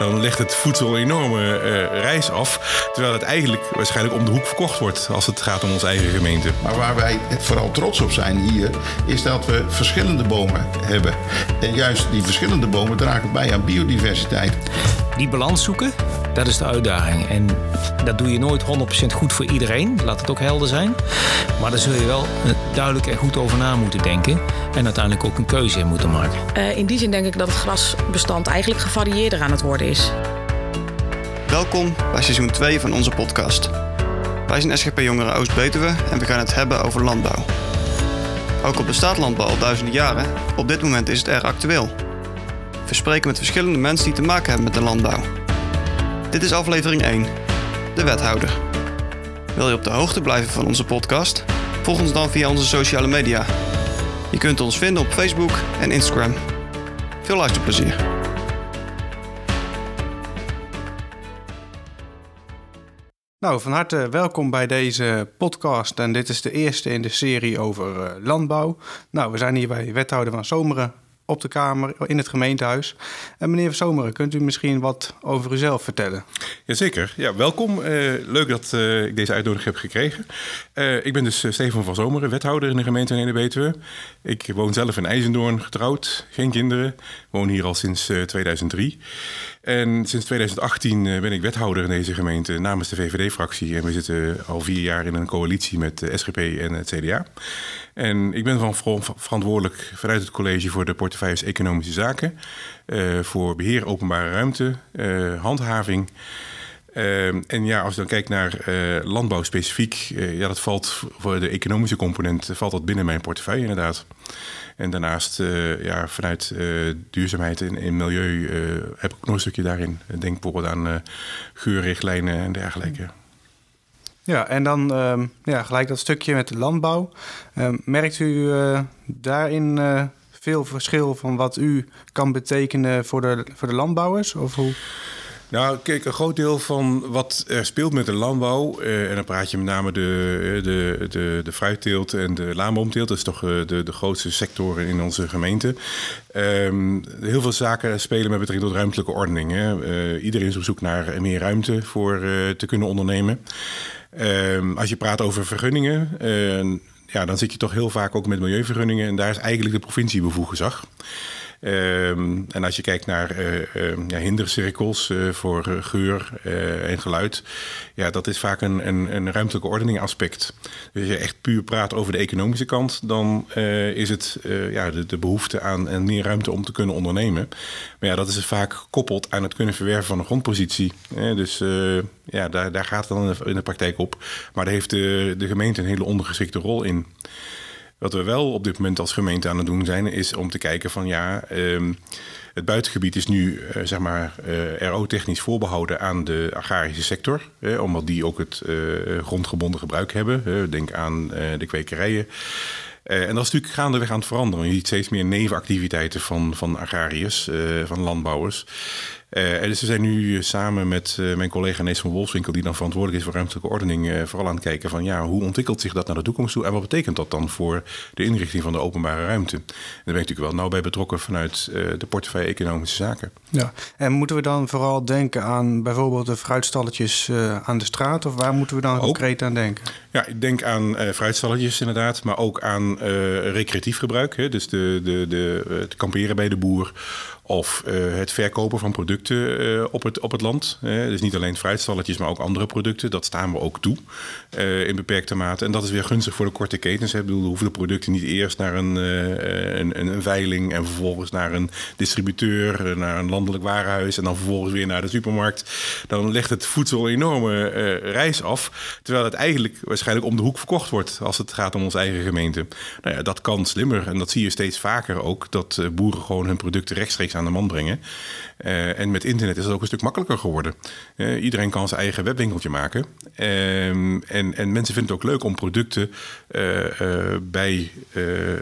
dan legt het voedsel een enorme uh, reis af. Terwijl het eigenlijk waarschijnlijk om de hoek verkocht wordt als het gaat om onze eigen gemeente. Maar waar wij vooral trots op zijn hier, is dat we verschillende bomen hebben. En juist die verschillende bomen dragen bij aan biodiversiteit. Die balans zoeken, dat is de uitdaging. En dat doe je nooit 100% goed voor iedereen, laat het ook helder zijn. Maar daar zul je wel duidelijk en goed over na moeten denken. En uiteindelijk ook een keuze in moeten maken. Uh, in die zin denk ik dat het grasbestand eigenlijk gevarieerder aan het worden is. Welkom bij seizoen 2 van onze podcast. Wij zijn SGP Jongeren Oost-Betuwe en we gaan het hebben over landbouw. Ook al bestaat landbouw al duizenden jaren, op dit moment is het erg actueel. We spreken met verschillende mensen die te maken hebben met de landbouw. Dit is aflevering 1, de wethouder. Wil je op de hoogte blijven van onze podcast? Volg ons dan via onze sociale media. Je kunt ons vinden op Facebook en Instagram. Veel luisterplezier. Nou, van harte welkom bij deze podcast. En dit is de eerste in de serie over uh, landbouw. Nou, we zijn hier bij wethouder van Zomeren op de Kamer in het gemeentehuis. En meneer van Zomeren, kunt u misschien wat over uzelf vertellen? Jazeker. Ja, welkom. Uh, leuk dat uh, ik deze uitnodiging heb gekregen. Uh, ik ben dus Stefan van Zomeren, wethouder in de gemeente Neder-Betuwe. Ik woon zelf in IJzendoorn, getrouwd, geen kinderen. Woon hier al sinds 2003. En sinds 2018 ben ik wethouder in deze gemeente namens de VVD-fractie. En we zitten al vier jaar in een coalitie met de SGP en het CDA. En ik ben van verantwoordelijk vanuit het college voor de portefeuilles Economische Zaken, uh, voor beheer openbare ruimte, uh, handhaving. Uh, en ja, als je dan kijkt naar landbouw specifiek, ja, dat valt voor de economische component valt dat binnen mijn portefeuille inderdaad. En daarnaast, ja, vanuit duurzaamheid en, en milieu heb ik nog een stukje daarin. Denk bijvoorbeeld aan geurrichtlijnen en dergelijke. Ja, en dan uh, ja, gelijk dat stukje met de landbouw. Uh, merkt u daarin eh, veel verschil van wat u kan betekenen voor de, voor de landbouwers? Of hoe? Nou, kijk, een groot deel van wat er speelt met de landbouw, eh, en dan praat je met name de, de, de, de fruitteelt en de laanboomteelt, dat is toch eh, de, de grootste sectoren in onze gemeente. Um, heel veel zaken spelen met betrekking tot ruimtelijke ordening. Hè. Iedereen is op zoek naar meer ruimte voor te kunnen ondernemen. Um, als je praat over vergunningen, ja, dan zit je toch heel vaak ook met milieuvergunningen. En daar is eigenlijk de provincie bevoegd gezag. Um, en als je kijkt naar uh, ja, hindercirkels uh, voor geur en geluid, ja, dat is vaak een, een, een ruimtelijke ordening aspect. Dus als je echt puur praat over de economische kant, dan is het ja, de, de, behoefte aan meer ruimte om te kunnen ondernemen. Maar ja, dat is vaak gekoppeld aan het kunnen verwerven van een grondpositie. dus ja, daar, daar gaat het dan in de praktijk op. Maar daar heeft de, de gemeente een hele ondergeschikte rol in. Wat we wel op dit moment als gemeente aan het doen zijn, is om te kijken van ja, um, het buitengebied is nu uh, zeg maar uh, RO-technisch voorbehouden aan de agrarische sector, eh, omdat die ook het uh, grondgebonden gebruik hebben. denk aan de kwekerijen. En dat is natuurlijk gaandeweg aan het veranderen. Je ziet steeds meer nevenactiviteiten van, van agrariërs, van landbouwers. Uh, dus we zijn nu samen met uh, mijn collega Nees van Wolfswinkel, die dan verantwoordelijk is voor ruimtelijke ordening, uh, vooral aan het kijken van ja, hoe ontwikkelt zich dat naar de toekomst toe en wat betekent dat dan voor de inrichting van de openbare ruimte? En daar ben ik natuurlijk wel nauw bij betrokken vanuit de portefeuille Economische Zaken. Ja, en moeten we dan vooral denken aan bijvoorbeeld de fruitstalletjes aan de straat of waar moeten we dan ook, concreet aan denken? Ja, ik denk aan fruitstalletjes inderdaad, maar ook aan recreatief gebruik. Hè? Dus de, de, de, het kamperen bij de boer of uh, het verkopen van producten uh, op, het, op het land. Dus niet alleen fruitstalletjes, maar ook andere producten. Dat staan we ook toe in beperkte mate. En dat is weer gunstig voor de korte ketens. Ik bedoel, hoeven de producten niet eerst naar een, een, een, veiling... en vervolgens naar een distributeur, naar een landelijk warenhuis... en dan vervolgens weer naar de supermarkt. Dan legt het voedsel een enorme reis af. Terwijl het eigenlijk waarschijnlijk om de hoek verkocht wordt... als het gaat om onze eigen gemeente. Nou ja, dat kan slimmer. En dat zie je steeds vaker ook. Dat boeren gewoon hun producten rechtstreeks aan de man brengen. Uh, en met internet is het ook een stuk makkelijker geworden. Uh, iedereen kan zijn eigen webwinkeltje maken. Uh, en, en mensen vinden het ook leuk om producten eh, bij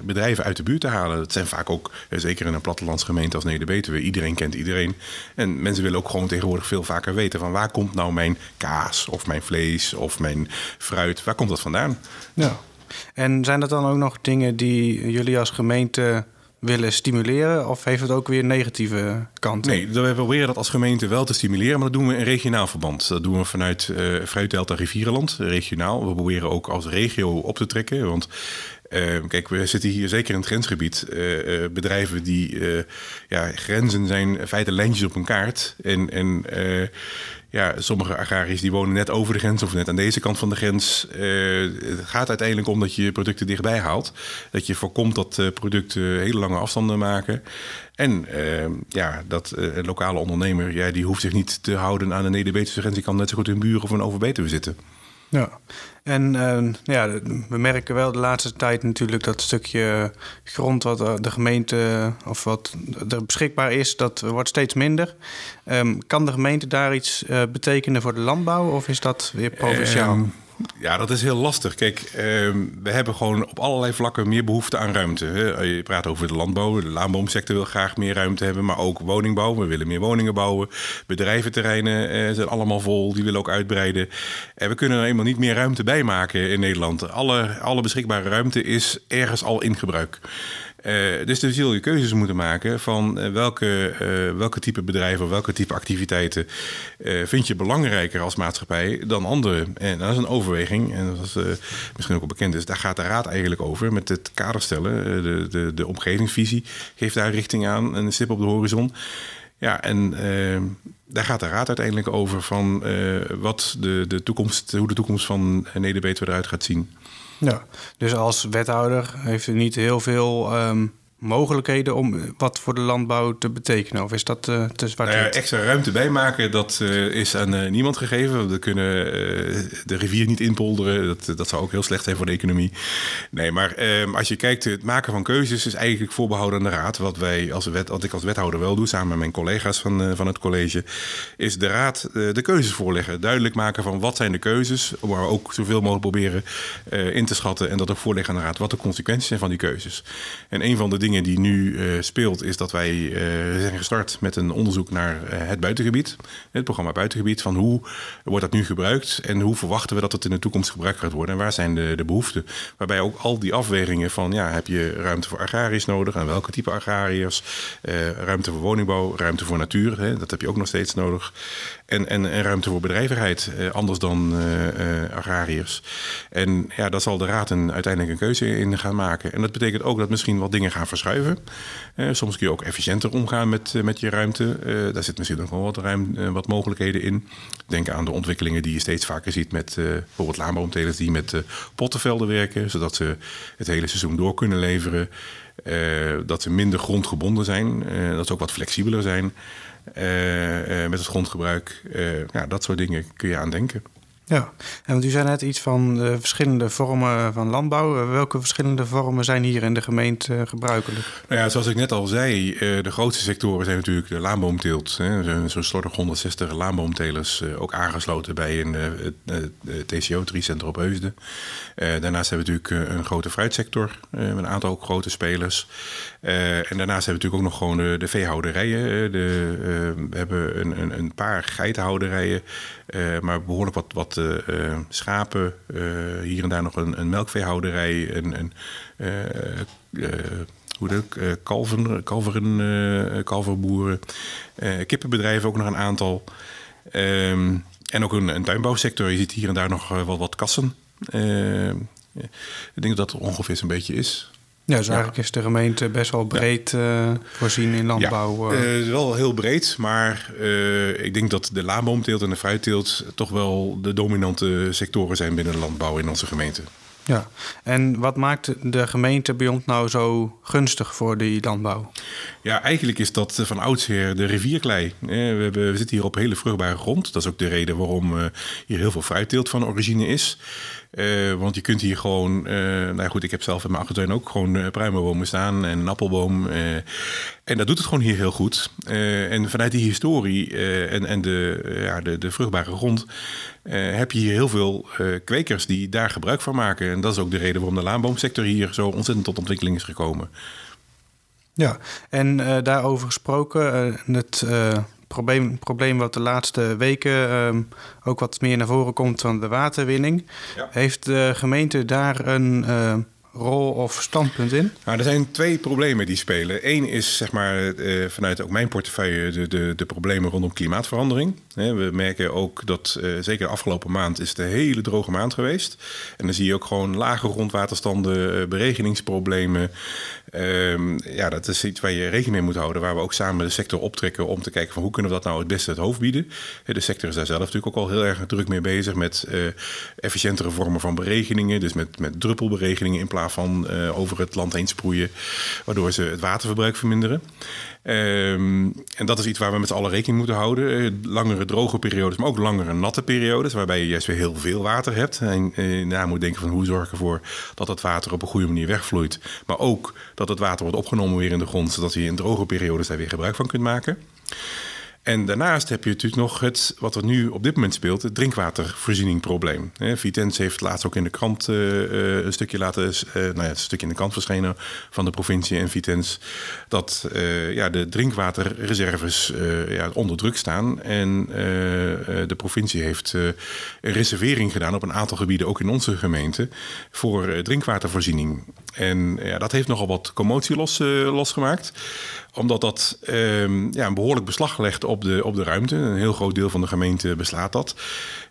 bedrijven uit de buurt te halen. Dat zijn vaak ook, zeker in een plattelandsgemeente als Neder-Betuwe, iedereen kent iedereen. En mensen willen ook gewoon tegenwoordig veel vaker weten van waar komt nou mijn kaas of mijn vlees of mijn fruit, waar komt dat vandaan? Ja. En zijn dat dan ook nog dingen die jullie als gemeente willen stimuleren? Of heeft het ook weer negatieve kanten? Nee, we proberen dat als gemeente wel te stimuleren, maar dat doen we in regionaal verband. Dat doen we vanuit uh, Fruitdelta Rivierenland, regionaal. We proberen ook als regio op te trekken, want uh, kijk, we zitten hier zeker in het grensgebied. Uh, bedrijven die ja, grenzen zijn feite lijntjes op een kaart. En, en ja, sommige agrariërs die wonen net over de grens of net aan deze kant van de grens. het gaat uiteindelijk om dat je producten dichtbij haalt. Dat je voorkomt dat producten hele lange afstanden maken. En ja, dat een lokale ondernemer, ja, die hoeft zich niet te houden aan de Neder-Betuwse grens. Die kan net zo goed in buren of een overbetuwe zitten. Ja, en uh, ja, we merken wel de laatste tijd natuurlijk dat stukje grond wat eh, de gemeente of wat er beschikbaar is, dat wordt steeds minder. Um, kan de gemeente daar iets uh, betekenen voor de landbouw of is dat weer provinciaal? Um, ja, dat is heel lastig. Kijk, uh, we hebben gewoon op allerlei vlakken meer behoefte aan ruimte. Hè. Je praat over de landbouw. De laanboomsector wil graag meer ruimte hebben, maar ook woningbouw. We willen meer woningen bouwen. Bedrijventerreinen uh, zijn allemaal vol. Die willen ook uitbreiden. En we kunnen er eenmaal niet meer ruimte bij maken in Nederland. Alle, alle beschikbare ruimte is ergens al in gebruik. Uh, dus dan zul je keuzes moeten maken van uh, welke, uh, welke type bedrijven welke type activiteiten vind je belangrijker als maatschappij dan andere. En dat is een overweging, en dat is misschien ook wel bekend is, daar gaat de Raad eigenlijk over met het kader stellen. de, de, de omgevingsvisie geeft daar richting aan, een stip op de horizon. Ja, en daar gaat de Raad uiteindelijk over van wat de, de toekomst, hoe de toekomst van Neder-Betuwe eruit gaat zien. Ja, dus als wethouder heeft u niet heel veel um, mogelijkheden om wat voor de landbouw te betekenen? Of is dat uh, te zwart? Nou extra ruimte bijmaken, dat uh, is aan niemand gegeven. We kunnen de rivier niet inpolderen. Dat, dat zou ook heel slecht zijn voor de economie. Nee, maar ehm, als je kijkt, het maken van keuzes is eigenlijk voorbehouden aan de raad. Wat, wij als wet, wat ik als wethouder wel doe, samen met mijn collega's van, van het college, is de raad de keuzes voorleggen. Duidelijk maken van wat zijn de keuzes, maar ook zoveel mogelijk proberen in te schatten en dat ook voorleggen aan de raad wat de consequenties zijn van die keuzes. En een van de dingen dingen die nu uh, speelt, is dat wij uh, zijn gestart met een onderzoek naar uh, het buitengebied. Het programma Buitengebied. Van hoe wordt dat nu gebruikt en hoe verwachten we dat het in de toekomst gebruikt gaat worden en waar zijn de, de behoeften. Waarbij ook al die afwegingen van ja, heb je ruimte voor agrariërs nodig en welke type agrariërs, ruimte voor woningbouw, ruimte voor natuur, hè, dat heb je ook nog steeds nodig. En, en, en ruimte voor bedrijvigheid, anders dan agrariërs. En ja, daar zal de Raad een, uiteindelijk een keuze in gaan maken. En dat betekent ook dat misschien wat dingen gaan verschuiven. Soms kun je ook efficiënter omgaan met, met je ruimte. Daar zit misschien ook wel wat, ruim, wat mogelijkheden in. Denk aan de ontwikkelingen die je steeds vaker ziet met bijvoorbeeld laanboomtelers die met pottenvelden werken, zodat ze het hele seizoen door kunnen leveren. dat ze minder grondgebonden zijn, dat ze ook wat flexibeler zijn met het grondgebruik. ja, dat soort dingen kun je aan denken. Ja, en want u zei net iets van de verschillende vormen van landbouw. Welke verschillende vormen zijn hier in de gemeente eh, gebruikelijk? Nou ja, zoals ik net al zei, eh, de grootste sectoren zijn natuurlijk de laanboomteelt. Zo'n slordig 160 laanboomtelers, eh, ook aangesloten bij een TCO-3-center op Heusden. Daarnaast hebben we natuurlijk een grote fruitsector, met een aantal ook grote spelers. En daarnaast hebben we natuurlijk ook nog gewoon de, de veehouderijen. De, we hebben een, een, een paar geitenhouderijen, maar behoorlijk wat, wat schapen, hier en daar nog een, een melkveehouderij, een, een hoe kalveren, kalverboeren, kippenbedrijven ook nog een aantal. Um, en ook een, een, tuinbouwsector. Je ziet hier en daar nog wel wat kassen. ik denk dat dat ongeveer zo'n beetje is. Ja, dus eigenlijk is de gemeente best wel breed uh, voorzien in landbouw. Ja, uh, wel heel breed, maar uh, ik denk dat de laanboomteelt en de fruitteelt toch wel de dominante sectoren zijn binnen de landbouw in onze gemeente. Ja, en wat maakt de gemeente bij ons nou zo gunstig voor die landbouw? Ja, eigenlijk is dat van oudsher de rivierklei. We, hebben, we zitten hier op hele vruchtbare grond. Dat is ook de reden waarom hier heel veel fruitteelt van origine is. Uh, want je kunt hier gewoon, uh, nou goed, ik heb zelf in mijn achtertuin ook gewoon uh, pruimenbomen staan en een appelboom. en dat doet het gewoon hier heel goed. en vanuit die historie en, en de, ja, de, de vruchtbare grond heb je hier heel veel kwekers die daar gebruik van maken. En dat is ook de reden waarom de laanboomsector hier zo ontzettend tot ontwikkeling is gekomen. Ja, en daarover gesproken, het probleem, probleem wat de laatste weken um, ook wat meer naar voren komt van de waterwinning. Heeft de gemeente daar een uh, rol of standpunt in? Nou, er zijn twee problemen die spelen. Eén is zeg maar, eh, vanuit ook mijn portefeuille de, de, de problemen rondom klimaatverandering. We merken ook dat uh, zeker de afgelopen maand is het een hele droge maand geweest. En dan zie je ook gewoon lage grondwaterstanden, uh, beregeningsproblemen. Ehm, ja, dat is iets waar je rekening mee moet houden. Waar we ook samen de sector optrekken om te kijken van hoe kunnen we dat nou het beste het hoofd bieden. De sector is daar zelf natuurlijk ook al heel erg druk mee bezig met efficiëntere vormen van berekeningen. Dus met, met druppelberekeningen in plaats van over het land heen sproeien, waardoor ze het waterverbruik verminderen. Um, en dat is iets waar we met z'n allen rekening moeten houden. Langere droge periodes, maar ook langere natte periodes, waarbij je juist weer heel veel water hebt. En uh, na moet denken van hoe zorg ik ervoor dat het water op een goede manier wegvloeit. Maar ook dat het water wordt opgenomen weer in de grond, zodat je in droge periodes daar weer gebruik van kunt maken. En daarnaast heb je natuurlijk nog het, wat er nu op dit moment speelt, het drinkwatervoorzieningprobleem. Vitens heeft laatst ook in de krant uh, een stukje laten, uh, nou ja, een stukje in de krant verschenen van de provincie en Vitens, dat ja, de drinkwaterreserves ja, onder druk staan. En de provincie heeft een reservering gedaan op een aantal gebieden, ook in onze gemeente, voor drinkwatervoorziening. En ja, dat heeft nogal wat commotie los, losgemaakt omdat dat um, ja, een behoorlijk beslag legt op de, op de ruimte. Een heel groot deel van de gemeente beslaat dat.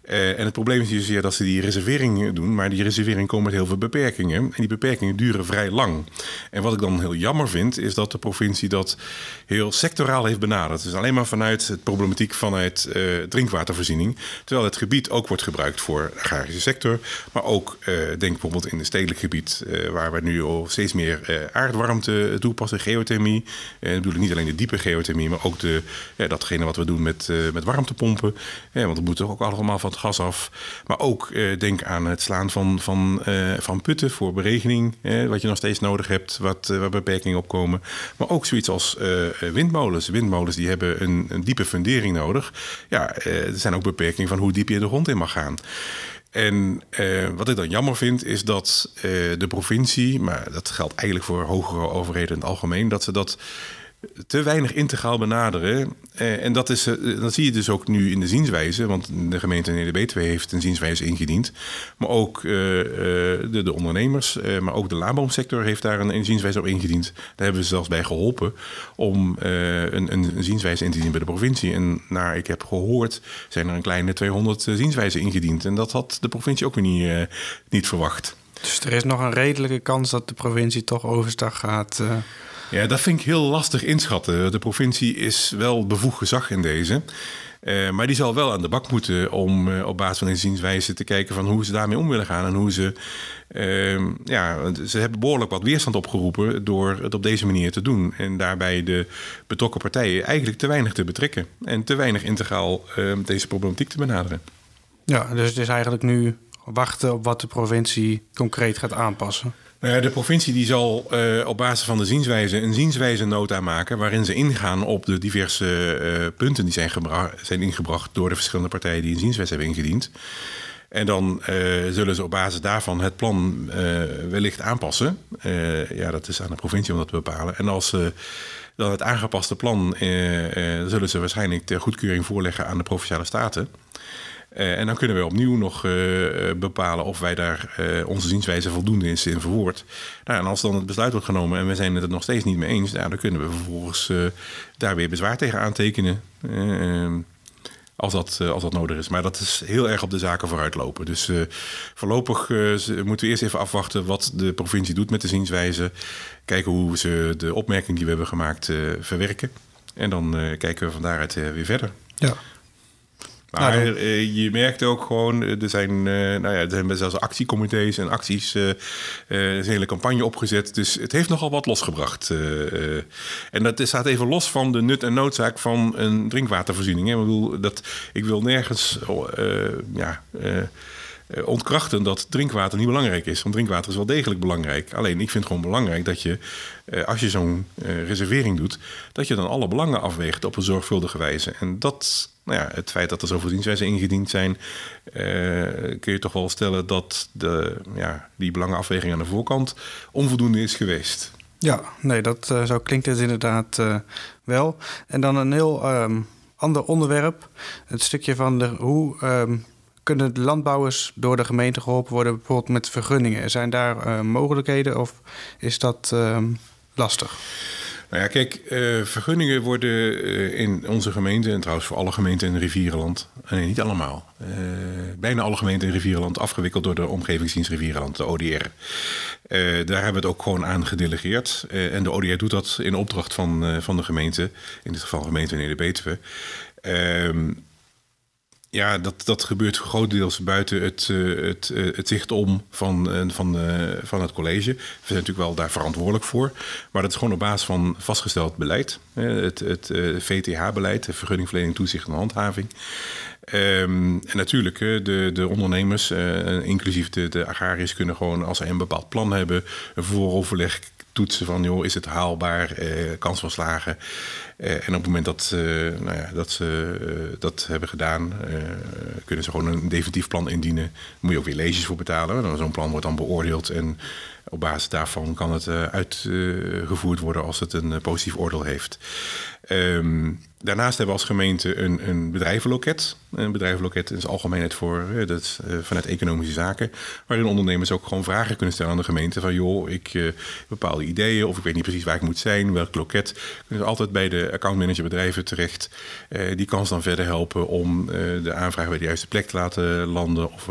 Uh, en het probleem is hier dat ze die reservering doen, maar die reservering komt met heel veel beperkingen. En die beperkingen duren vrij lang. En wat ik dan heel jammer vind, is dat de provincie dat heel sectoraal heeft benaderd. Dus alleen maar vanuit het problematiek vanuit uh, drinkwatervoorziening. Terwijl het gebied ook wordt gebruikt voor de agrarische sector. Maar ook, uh, denk bijvoorbeeld in het stedelijk gebied, waar we nu al steeds meer aardwarmte toepassen, geothermie. En bedoel ik niet alleen de diepe geothermie, maar ook de, datgene wat we doen met, met warmtepompen. Want dat moet ook allemaal van gas af. Maar ook uh, denk aan het slaan van, van, uh, van putten voor beregening. wat je nog steeds nodig hebt, wat, uh, waar beperkingen op komen. Maar ook zoiets als windmolens. Windmolens die hebben een, een diepe fundering nodig. Ja, er zijn ook beperkingen van hoe diep je de grond in mag gaan. En uh, wat ik dan jammer vind, is dat uh, de provincie, maar dat geldt eigenlijk voor hogere overheden in het algemeen, dat ze dat te weinig integraal benaderen. Eh, en dat, is, uh, dat zie je dus ook nu in de zienswijze. Want de gemeente NEDB2 heeft een zienswijze ingediend. Maar ook uh, de, de, ondernemers, maar ook de laanboomsector heeft daar een, zienswijze op ingediend. Daar hebben we zelfs bij geholpen om een, een, zienswijze in te dienen bij de provincie. En naar ik heb gehoord zijn er een kleine 200 zienswijzen ingediend. En dat had de provincie ook weer niet, niet verwacht. Dus er is nog een redelijke kans dat de provincie toch overstag gaat... Ja, dat vind ik heel lastig inschatten. De provincie is wel bevoegd gezag in deze. Uh, maar die zal wel aan de bak moeten om uh, op basis van een zienswijze te kijken van hoe ze daarmee om willen gaan. En hoe ze. Uh, ja, ze hebben behoorlijk wat weerstand opgeroepen door het op deze manier te doen. En daarbij de betrokken partijen eigenlijk te weinig te betrekken. En te weinig integraal ehm, deze problematiek te benaderen. Ja, dus het is eigenlijk nu wachten op wat de provincie concreet gaat aanpassen. Nou de provincie die zal uh, op basis van de zienswijze een zienswijze nota maken... waarin ze ingaan op de diverse uh, punten die zijn, zijn, ingebracht... door de verschillende partijen die een zienswijze hebben ingediend. En dan uh, zullen ze op basis daarvan het plan wellicht aanpassen. ja, dat is aan de provincie om dat te bepalen. En als ze dan het aangepaste plan... zullen ze waarschijnlijk ter goedkeuring voorleggen aan de Provinciale Staten... Uh, en dan kunnen we opnieuw nog uh, bepalen of wij daar onze zienswijze voldoende is in verwoord. Nou, en als dan het besluit wordt genomen en we zijn het er nog steeds niet mee eens, nou, dan kunnen we vervolgens daar weer bezwaar tegen aantekenen. Ehm, als dat, als dat nodig is. Maar dat is heel erg op de zaken vooruitlopen. Dus voorlopig moeten we eerst even afwachten wat de provincie doet met de zienswijze. Kijken hoe ze de opmerking die we hebben gemaakt verwerken. En dan kijken we van daaruit weer verder. Ja. Maar nou, je merkt ook gewoon, eh, er zijn, uh, nou ja, er zijn zelfs actiecomité's en acties. Er is een hele campagne opgezet. Dus het heeft nogal wat losgebracht. en dat staat even los van de nut en noodzaak van een drinkwatervoorziening. Hè. Ik, bedoel, dat, ik wil nergens ja, ontkrachten dat drinkwater niet belangrijk is. Want drinkwater is wel degelijk belangrijk. Alleen ik vind het gewoon belangrijk dat je, als je zo'n reservering doet, dat je dan alle belangen afweegt op een zorgvuldige wijze. En dat nou ja, het feit dat er zoveel dienstwijzen ingediend zijn, uh, kun je toch wel stellen dat de, ja, die belangenafweging aan de voorkant onvoldoende is geweest. Ja, nee, dat, uh, zo klinkt het inderdaad uh, wel. En dan een heel um, ander onderwerp. Het stukje van de, hoe um, kunnen de landbouwers door de gemeente geholpen worden, bijvoorbeeld met vergunningen? Zijn daar mogelijkheden of is dat uh, lastig? Nou ja, kijk, uh, vergunningen worden uh, in onze gemeente, en trouwens voor alle gemeenten in Rivierenland, nee, niet allemaal, bijna alle gemeenten in Rivierenland afgewikkeld door de Omgevingsdienst Rivierenland, de ODR. daar hebben we het ook gewoon aan gedelegeerd. en de ODR doet dat in opdracht van, van de gemeente, in dit geval gemeente Neder-Betuwe. Ehm, ja, dat, dat gebeurt grotendeels buiten het, uh, het, uh, het zicht om van, uh, van, van het college. We zijn natuurlijk wel daar verantwoordelijk voor. Maar dat is gewoon op basis van vastgesteld beleid. het het VTH-beleid, de vergunningverlening, toezicht en handhaving. Um, en natuurlijk, de, de ondernemers, inclusief de, de agrariërs, kunnen gewoon als ze een bepaald plan hebben, een vooroverleg toetsen van, joh, is het haalbaar, kans van slagen. Uh, en op het moment dat, uh, nou ja, dat ze uh, dat hebben gedaan, kunnen ze gewoon een definitief plan indienen. Daar moet je ook weer leges voor betalen. Zo'n plan wordt dan beoordeeld en op basis daarvan kan het uitgevoerd worden als het een positief oordeel heeft. Um, daarnaast hebben we als gemeente een, een bedrijvenloket. Een bedrijvenloket is algemeenheid voor dat is, uh, vanuit economische zaken. Waarin ondernemers ook gewoon vragen kunnen stellen aan de gemeente. Van joh, ik uh, bepaalde ideeën of ik weet niet precies waar ik moet zijn. Welk loket. Kunnen ze altijd bij de accountmanager bedrijven terecht. Uh, die kan ze dan verder helpen om de aanvraag bij de juiste plek te laten landen. Of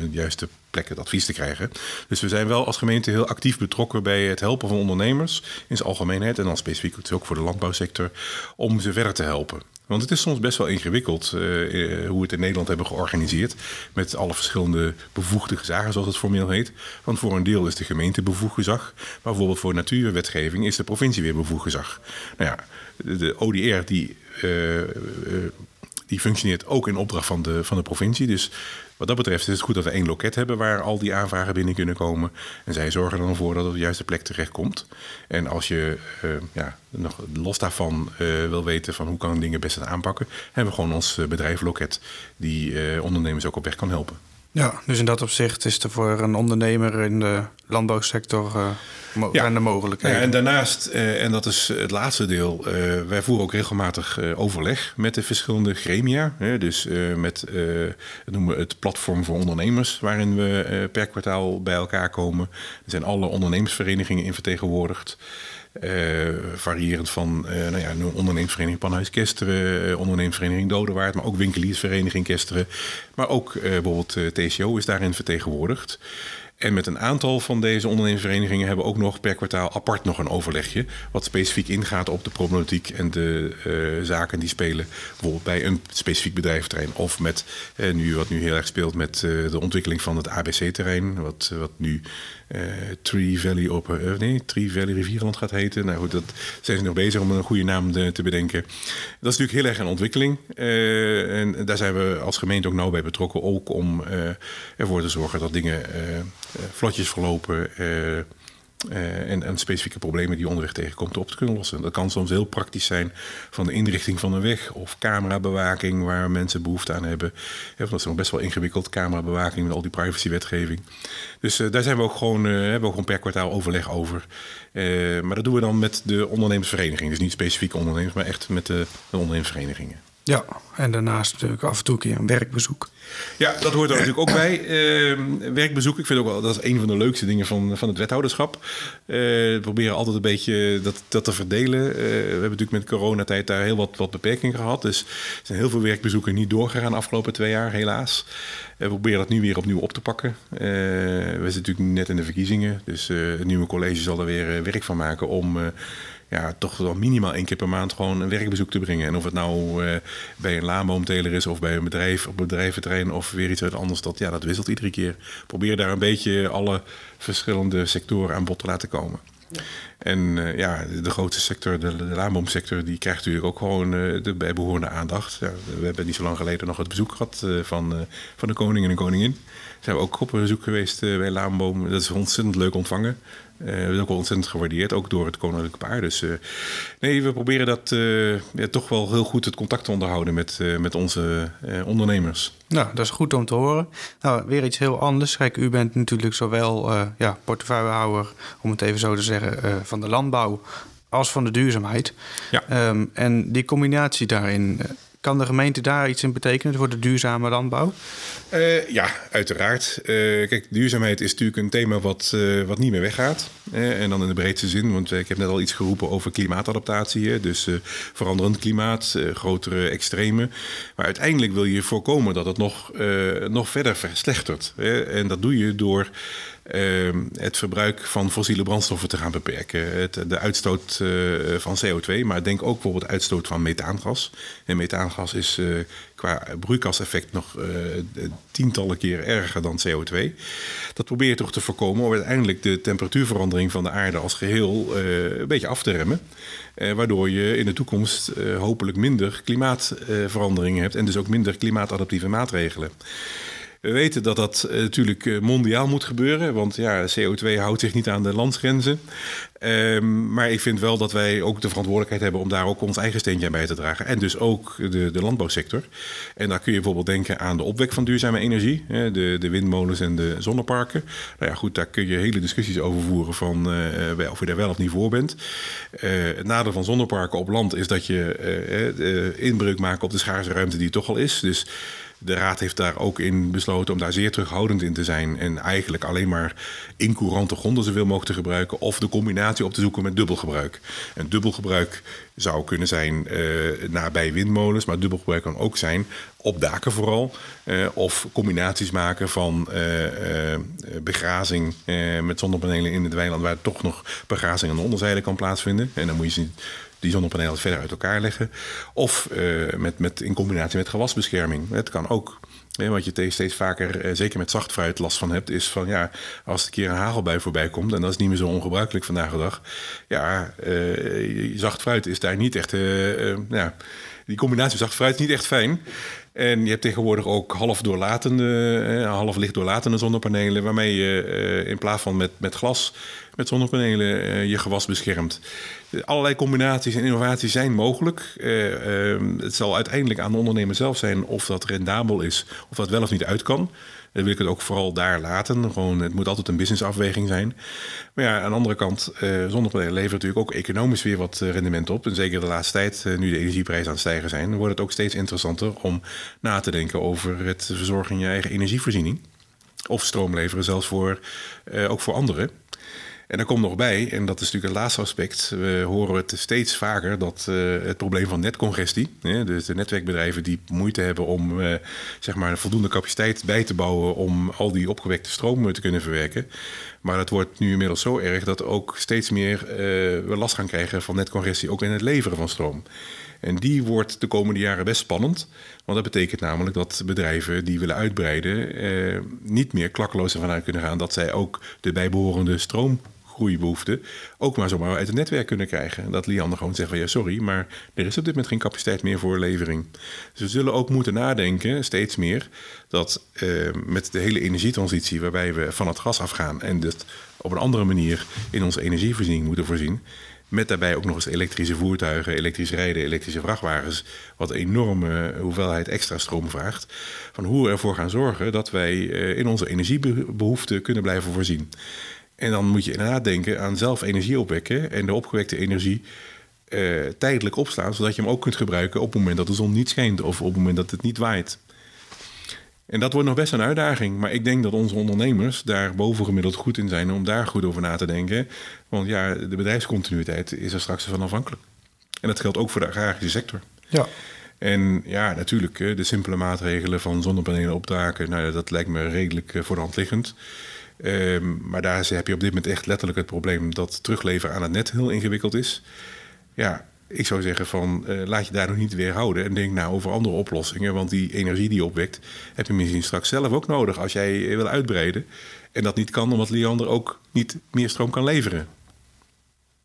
de juiste plek het advies te krijgen. Dus we zijn wel als gemeente heel actief betrokken bij het helpen van ondernemers in zijn algemeenheid. En dan specifiek ook voor de landbouwsector om ze verder te helpen. Want het is soms best wel ingewikkeld uh, hoe we het in Nederland hebben georganiseerd. Met alle verschillende bevoegde gezagen, zoals het formeel heet. Want voor een deel is de gemeente bevoegd gezag. Maar bijvoorbeeld voor natuurwetgeving is de provincie weer bevoegd gezag. Nou ja, de, ODR die, uh, die functioneert ook in opdracht van de, van de provincie. Dus wat dat betreft is het goed dat we één loket hebben waar al die aanvragen binnen kunnen komen. En zij zorgen dan voor dat het op de juiste plek terechtkomt. En als je uh, ja, nog los daarvan uh, wil weten van hoe kan ik dingen best aanpakken, hebben we gewoon ons bedrijf Loket die ondernemers ook op weg kan helpen. Ja, dus in dat opzicht is er voor een ondernemer in de landbouwsector uh, ja. de mogelijkheden. Ja, en daarnaast, uh, en dat is het laatste deel, uh, wij voeren ook regelmatig overleg met de verschillende gremia. dus met noemen we het platform voor ondernemers, waarin we per kwartaal bij elkaar komen. Er zijn alle ondernemersverenigingen in vertegenwoordigd. Uh, variërend van uh, nou ja, een ondernemingsvereniging Panhuis Kesteren, uh, ondernemingsvereniging Dodewaard, maar ook winkeliersvereniging Kesteren. Maar ook bijvoorbeeld TCO is daarin vertegenwoordigd. En met een aantal van deze ondernemingsverenigingen hebben we ook nog per kwartaal apart nog een overlegje. Wat specifiek ingaat op de problematiek en de zaken die spelen. Bijvoorbeeld bij een specifiek bedrijventerrein. Of met, nu, wat nu heel erg speelt met de ontwikkeling van het ABC-terrein. Wat, wat nu Tree Valley op, nee, Tree Valley Rivierland gaat heten. Nou goed, dat zijn ze nog bezig om een goede naam te bedenken. Dat is natuurlijk heel erg een ontwikkeling. en daar zijn we als gemeente ook nauw bij betrokken. Ook om ervoor te zorgen dat dingen vlotjes verlopen. Uh, en, en, specifieke problemen die onderweg tegenkomt op te kunnen lossen. Dat kan soms heel praktisch zijn van de inrichting van een weg of camerabewaking waar mensen behoefte aan hebben. Ja, dat is nog best wel ingewikkeld, camerabewaking met al die privacywetgeving. Dus uh, daar zijn we ook gewoon, hebben we ook gewoon per kwartaal overleg over. maar dat doen we dan met de ondernemersvereniging. Dus niet specifiek ondernemers, maar echt met de, de ondernemersverenigingen. Ja, en daarnaast natuurlijk af en toe een keer een werkbezoek. Ja, dat hoort er natuurlijk ook bij. Uh, werkbezoek, ik vind ook wel, dat is een van de leukste dingen van, van het wethouderschap. Uh, we proberen altijd een beetje dat, dat te verdelen. Uh, we hebben natuurlijk met coronatijd daar heel wat, wat beperkingen gehad. Dus er zijn heel veel werkbezoeken niet doorgegaan de afgelopen twee jaar, helaas. we proberen dat nu weer opnieuw op te pakken. we zitten natuurlijk net in de verkiezingen. Dus het nieuwe college zal er weer werk van maken om ja, toch wel minimaal één keer per maand gewoon een werkbezoek te brengen. En of het nou uh, bij een laanboomteler is of bij een bedrijf, op bedrijventerrein of weer iets uit anders, dat, ja, dat wisselt iedere keer. Probeer daar een beetje alle verschillende sectoren aan bod te laten komen. En uh, ja, de grootste sector, de, de laanboomsector, die krijgt natuurlijk ook gewoon uh, de bijbehorende aandacht. Ja, we hebben niet zo lang geleden nog het bezoek gehad van, van de koning en de koningin. Zijn we ook op bezoek geweest bij Laanboom. Dat is ontzettend leuk ontvangen. Uh, dat is ook ontzettend gewaardeerd, ook door het koninklijke paar. Dus uh, nee, we proberen dat uh, ja, toch wel heel goed het contact te onderhouden met, met onze ondernemers. Nou, dat is goed om te horen. Nou, weer iets heel anders. Kijk, u bent natuurlijk zowel ja, portefeuillehouder, om het even zo te zeggen, van de landbouw als van de duurzaamheid. Ja. Um, en die combinatie daarin, Kan de gemeente daar iets in betekenen voor de duurzame landbouw? Uh, ja, uiteraard. Uh, kijk, duurzaamheid is natuurlijk een thema wat, uh, wat niet meer weggaat. en dan in de breedste zin, want ik heb net al iets geroepen over klimaatadaptatie. Hè? Dus veranderend klimaat, grotere extremen. Maar uiteindelijk wil je voorkomen dat het nog, nog verder verslechtert. Hè? En dat doe je door het verbruik van fossiele brandstoffen te gaan beperken. Het, de uitstoot uh, van CO2, maar denk ook bijvoorbeeld uitstoot van methaangas. En methaangas is uh, qua broeikaseffect nog uh, tientallen keren erger dan CO2. Dat probeer je toch te voorkomen om uiteindelijk de temperatuurverandering van de aarde als geheel een beetje af te remmen. waardoor je in de toekomst hopelijk minder klimaatveranderingen hebt en dus ook minder klimaatadaptieve maatregelen. We weten dat dat eh, natuurlijk eh, mondiaal moet gebeuren, want ja, CO2 houdt zich niet aan de landsgrenzen. Um, maar ik vind wel dat wij ook de verantwoordelijkheid hebben om daar ook ons eigen steentje aan bij te dragen. En dus ook de, de landbouwsector. En daar kun je bijvoorbeeld denken aan de opwek van duurzame energie, de, de windmolens en de zonneparken. Nou ja, goed, daar kun je hele discussies over voeren van uh, of je daar wel of niet voor bent. Het nadeel van zonneparken op land is dat je inbreuk maakt op de schaarse ruimte die toch al is. Dus de Raad heeft daar ook in besloten om daar zeer terughoudend in te zijn. En eigenlijk alleen maar incourante gronden zoveel mogelijk te gebruiken. Of de combinatie op te zoeken met dubbelgebruik. En dubbelgebruik zou kunnen zijn uh, nabij windmolens. Maar dubbelgebruik kan ook zijn op daken vooral. Uh, of combinaties maken van uh, begrazing met zonnepanelen in het weiland. Waar toch nog begrazing aan de onderzijde kan plaatsvinden. En dan moet je die zonnepanelen verder uit elkaar leggen. Of uh, met, met, in combinatie met gewasbescherming. Het kan ook. wat je zacht vaker, uh, zeker met zachtfruit, last van hebt, is van ja, als er een keer een hagelbui voorbij komt, en dat is niet meer zo ongebruikelijk vandaag de dag. Ja, uh, zacht fruit is daar niet echt. ja, die combinatie zacht fruit is niet echt fijn. En je hebt tegenwoordig ook half doorlatende, eh, half licht doorlatende zonnepanelen, waarmee je eh, in plaats van met, met glas, met zonnepanelen eh, je gewas beschermt. Allerlei combinaties en innovaties zijn mogelijk. Ehm, het zal uiteindelijk aan de ondernemer zelf zijn of dat rendabel is, of dat wel of niet uit kan. Dan wil ik het ook vooral daar laten. Gewoon, het moet altijd een businessafweging zijn. Maar ja, aan de andere kant, uh, zonnepanelen levert natuurlijk ook economisch weer wat eh, rendement op. En zeker de laatste tijd, uh, nu de energieprijzen aan het stijgen zijn, wordt het ook steeds interessanter om na te denken over het verzorgen in je eigen energievoorziening. Of stroom leveren, zelfs voor, ook voor anderen. En er komt nog bij, en dat is natuurlijk het laatste aspect, we horen het steeds vaker dat uh, het probleem van netcongestie, hè, dus de netwerkbedrijven die moeite hebben om uh, zeg maar voldoende capaciteit bij te bouwen om al die opgewekte stroom te kunnen verwerken. Maar dat wordt nu inmiddels zo erg dat ook steeds meer uh, we last gaan krijgen van netcongestie, ook in het leveren van stroom. En die wordt de komende jaren best spannend. Want dat betekent namelijk dat bedrijven die willen uitbreiden... Eh, niet meer klakkeloos ervan uit kunnen gaan... dat zij ook de bijbehorende stroom groeibehoeften ook maar zomaar uit het netwerk kunnen krijgen. Dat Liander gewoon zegt van ja, sorry, maar er is op dit moment geen capaciteit meer voor levering. Dus we zullen ook moeten nadenken, steeds meer, dat uh, met de hele energietransitie, waarbij we van het gas afgaan en dit op een andere manier in onze energievoorziening moeten voorzien. Met daarbij ook nog eens elektrische voertuigen, elektrisch rijden, elektrische vrachtwagens. Wat een enorme hoeveelheid extra stroom vraagt. Van hoe we ervoor gaan zorgen dat wij uh, in onze energiebehoeften kunnen blijven voorzien. En dan moet je inderdaad denken aan zelf energie opwekken en de opgewekte energie uh, tijdelijk opslaan, zodat je hem ook kunt gebruiken op het moment dat de zon niet schijnt of op het moment dat het niet waait. En dat wordt nog best een uitdaging, maar ik denk dat onze ondernemers daar bovengemiddeld goed in zijn om daar goed over na te denken. Want ja, de bedrijfscontinuïteit is er straks van afhankelijk. En dat geldt ook voor de agrarische sector. Ja. En ja, natuurlijk, de simpele maatregelen van zonnepanelen optaken, nou, dat lijkt me redelijk voor de hand liggend. Um, maar daar heb je op dit moment echt letterlijk het probleem dat terugleveren aan het net heel ingewikkeld is. Ja, ik zou zeggen van uh, laat je daar nog niet weerhouden en denk nou over andere oplossingen. Want die energie die je opwekt heb je misschien straks zelf ook nodig als jij wil uitbreiden. En dat niet kan omdat Liander ook niet meer stroom kan leveren.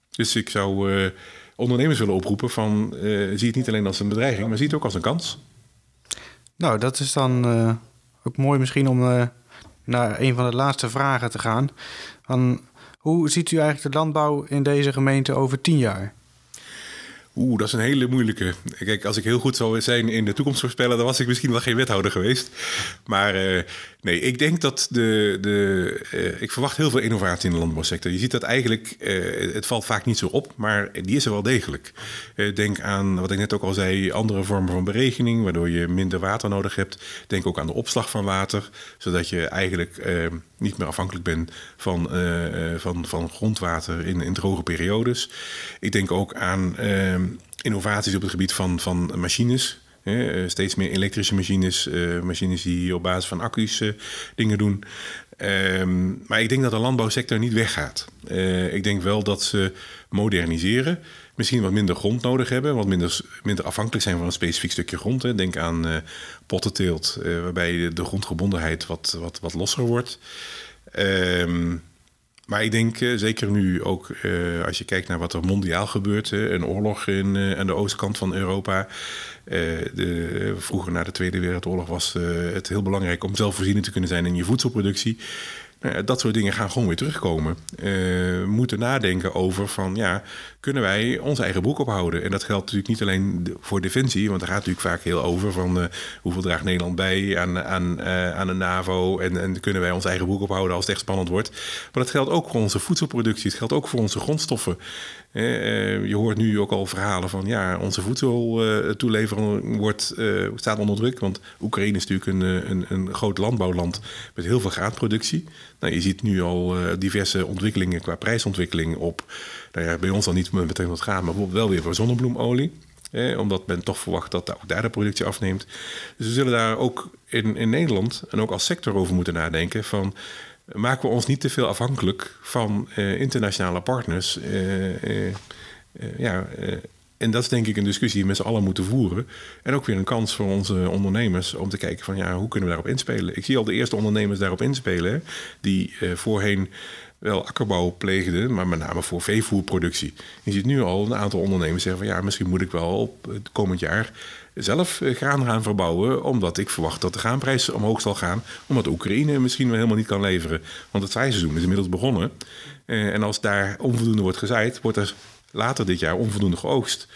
Dus ik zou uh, ondernemers willen oproepen van zie het niet alleen als een bedreiging, maar zie het ook als een kans. Nou, dat is dan ook mooi misschien om naar een van de laatste vragen te gaan. Van, hoe ziet u eigenlijk de landbouw in deze gemeente over tien jaar? Oeh, dat is een hele moeilijke. Kijk, als ik heel goed zou zijn in de toekomst voorspellen, dan was ik misschien wel geen wethouder geweest. Maar uh, Nee, ik denk dat de. de uh, ik verwacht heel veel innovatie in de landbouwsector. Je ziet dat eigenlijk. Uh, het valt vaak niet zo op, maar die is er wel degelijk. Uh, denk aan wat ik net ook al zei: andere vormen van berekening, waardoor je minder water nodig hebt. Denk ook aan de opslag van water, zodat je eigenlijk niet meer afhankelijk bent van, van, van grondwater in, in droge periodes. Ik denk ook aan innovaties op het gebied van, van machines. Eh, steeds meer elektrische machines, uh, machines die op basis van accu's uh, dingen doen. Ehm, maar ik denk dat de landbouwsector niet weggaat. ik denk wel dat ze moderniseren. Misschien wat minder grond nodig hebben, wat minder, minder afhankelijk zijn van een specifiek stukje grond. Hè. Denk aan pottenteelt, waarbij de, de, grondgebondenheid wat, wat, wat losser wordt. Ehm, maar ik denk, zeker nu ook als je kijkt naar wat er mondiaal gebeurt, een oorlog in, aan de oostkant van Europa. De, vroeger na de Tweede Wereldoorlog was het heel belangrijk om zelfvoorzienend te kunnen zijn in je voedselproductie. Nou dat soort dingen gaan gewoon weer terugkomen. we moeten nadenken over van ja, kunnen wij onze eigen broek ophouden? En dat geldt natuurlijk niet alleen voor defensie, want daar gaat natuurlijk vaak heel over van uh, hoeveel draagt Nederland bij aan, aan, uh, aan de NAVO en, en kunnen wij onze eigen broek ophouden als het echt spannend wordt. Maar dat geldt ook voor onze voedselproductie, het geldt ook voor onze grondstoffen. Je hoort nu ook al verhalen van ja, onze voedseltoelevering wordt, staat onder druk, want Oekraïne is natuurlijk een, een, een groot landbouwland met heel veel graadproductie. Nou, je ziet nu al diverse ontwikkelingen qua prijsontwikkeling op nou ja, bij ons dan niet meteen wat gaan, maar wel weer voor zonnebloemolie. Eh, omdat men toch verwacht dat ook daar de productie afneemt. Dus we zullen daar ook in, in Nederland en ook als sector over moeten nadenken van maken we ons niet te veel afhankelijk van eh, internationale partners. Uh, ja, en dat is denk ik een discussie die we met z'n allen moeten voeren. En ook weer een kans voor onze ondernemers om te kijken van ja, hoe kunnen we daarop inspelen. Ik zie al de eerste ondernemers daarop inspelen, die voorheen wel akkerbouw pleegden, maar met name voor veevoerproductie. Je ziet nu al een aantal ondernemers zeggen van ja, misschien moet ik wel op het komend jaar zelf eh, graan gaan verbouwen, omdat ik verwacht dat de graanprijs omhoog zal gaan, omdat Oekraïne misschien wel helemaal niet kan leveren. Want het zijseizoen is inmiddels begonnen. Eh, en als daar onvoldoende wordt gezaaid, wordt er later dit jaar onvoldoende geoogst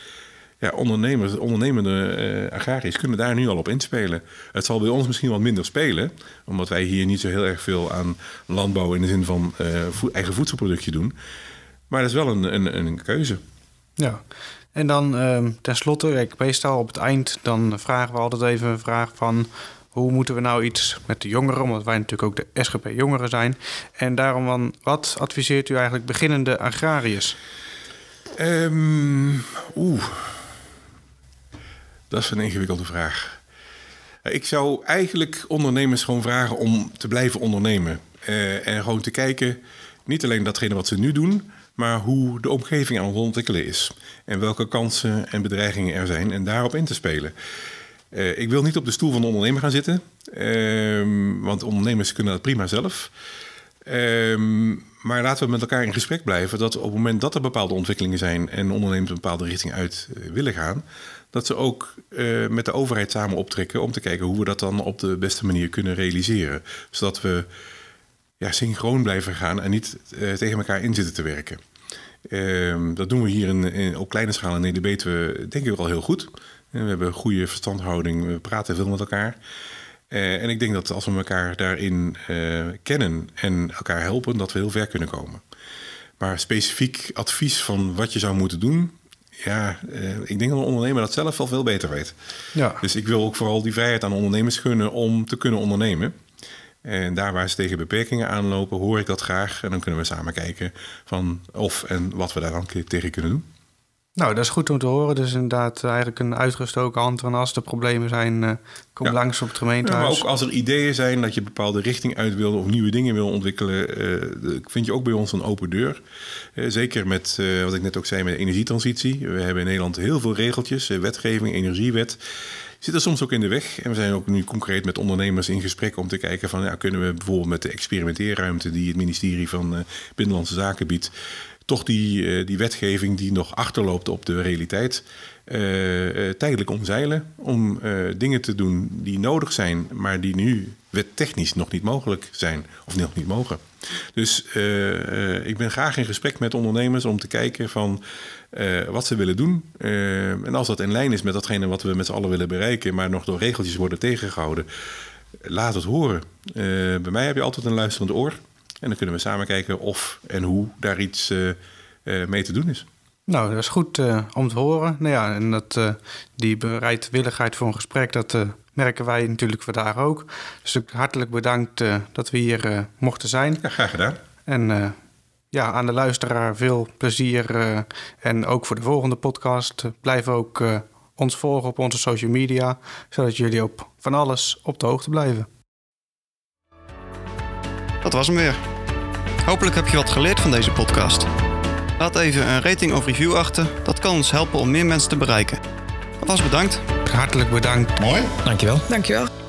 ja, ondernemers, ondernemende uh, agrariërs kunnen daar nu al op inspelen. Het zal bij ons misschien wat minder spelen, omdat wij hier niet zo heel erg veel aan landbouw in de zin van uh, eigen voedselproductie doen. Maar dat is wel een, een, een keuze. Ja, en dan uh, tenslotte, ik meestal op het eind, dan vragen we altijd even een vraag van hoe moeten we nou iets met de jongeren, omdat wij natuurlijk ook de SGP jongeren zijn. En daarom, wat adviseert u eigenlijk beginnende agrariërs? Um, Oeh. Dat is een ingewikkelde vraag. Ik zou eigenlijk ondernemers gewoon vragen om te blijven ondernemen. Uh, en gewoon te kijken, niet alleen datgene wat ze nu doen, maar hoe de omgeving aan het ontwikkelen is. En welke kansen en bedreigingen er zijn en daarop in te spelen. Uh, ik wil niet op de stoel van de ondernemer gaan zitten, uh, want ondernemers kunnen dat prima zelf. Ehm, maar laten we met elkaar in gesprek blijven dat op het moment dat er bepaalde ontwikkelingen zijn en ondernemers een bepaalde richting uit eh, willen gaan, dat ze ook uh, met de overheid samen optrekken om te kijken hoe we dat dan op de beste manier kunnen realiseren. Zodat we ja, synchroon blijven gaan en niet uh, tegen elkaar in zitten te werken. Uh, dat doen we hier in, in, op kleine schaal in Nederland, denk ik wel heel goed. We hebben goede verstandhouding, we praten veel met elkaar. Uh, en ik denk dat als we elkaar daarin kennen en elkaar helpen, dat we heel ver kunnen komen. Maar specifiek advies van wat je zou moeten doen, ja, uh, ik denk dat een ondernemer dat zelf wel veel beter weet. Ja. Dus ik wil ook vooral die vrijheid aan ondernemers gunnen om te kunnen ondernemen. En daar waar ze tegen beperkingen aanlopen, hoor ik dat graag. En dan kunnen we samen kijken van of en wat we daar dan tegen kunnen doen. Nou, dat is goed om te horen. Dus inderdaad eigenlijk een uitgestoken hand. En als er problemen zijn, uh, kom langs op het gemeentehuis. maar ook als er ideeën zijn dat je bepaalde richting uit wil... of nieuwe dingen wil ontwikkelen... Uh, vind je ook bij ons een open deur. Uh, zeker met, wat ik net ook zei, met energietransitie. We hebben in Nederland heel veel regeltjes. wetgeving, energiewet zitten soms ook in de weg. En we zijn ook nu concreet met ondernemers in gesprek om te kijken van ja, kunnen we bijvoorbeeld met de experimenteerruimte die het ministerie van Binnenlandse Zaken biedt, toch die, uh, die wetgeving die nog achterloopt op de realiteit. Uh, tijdelijk omzeilen om dingen te doen die nodig zijn, maar die nu wettechnisch nog niet mogelijk zijn of nog niet mogen. Dus ik ben graag in gesprek met ondernemers om te kijken van wat ze willen doen. en als dat in lijn is met datgene wat we met z'n allen willen bereiken, maar nog door regeltjes worden tegengehouden, laat het horen. Eh, bij mij heb je altijd een luisterend oor. En dan kunnen we samen kijken of en hoe daar iets eh, eh, mee te doen is. Nou, dat is goed eh, om te horen. Nou ja, en dat, eh, die bereidwilligheid voor een gesprek, dat merken wij natuurlijk vandaag ook. Dus hartelijk bedankt eh, dat we hier eh, mochten zijn. Ja, graag gedaan. En eh, ja, aan de luisteraar veel plezier. eh, en ook voor de volgende podcast. blijf ook eh, ons volgen op onze social media, zodat jullie op van alles op de hoogte blijven. Dat was hem weer. Hopelijk heb je wat geleerd van deze podcast. Laat even een rating of review achter. Dat kan ons helpen om meer mensen te bereiken. Alvast bedankt. Hartelijk bedankt. Mooi. Dankjewel. Dankjewel.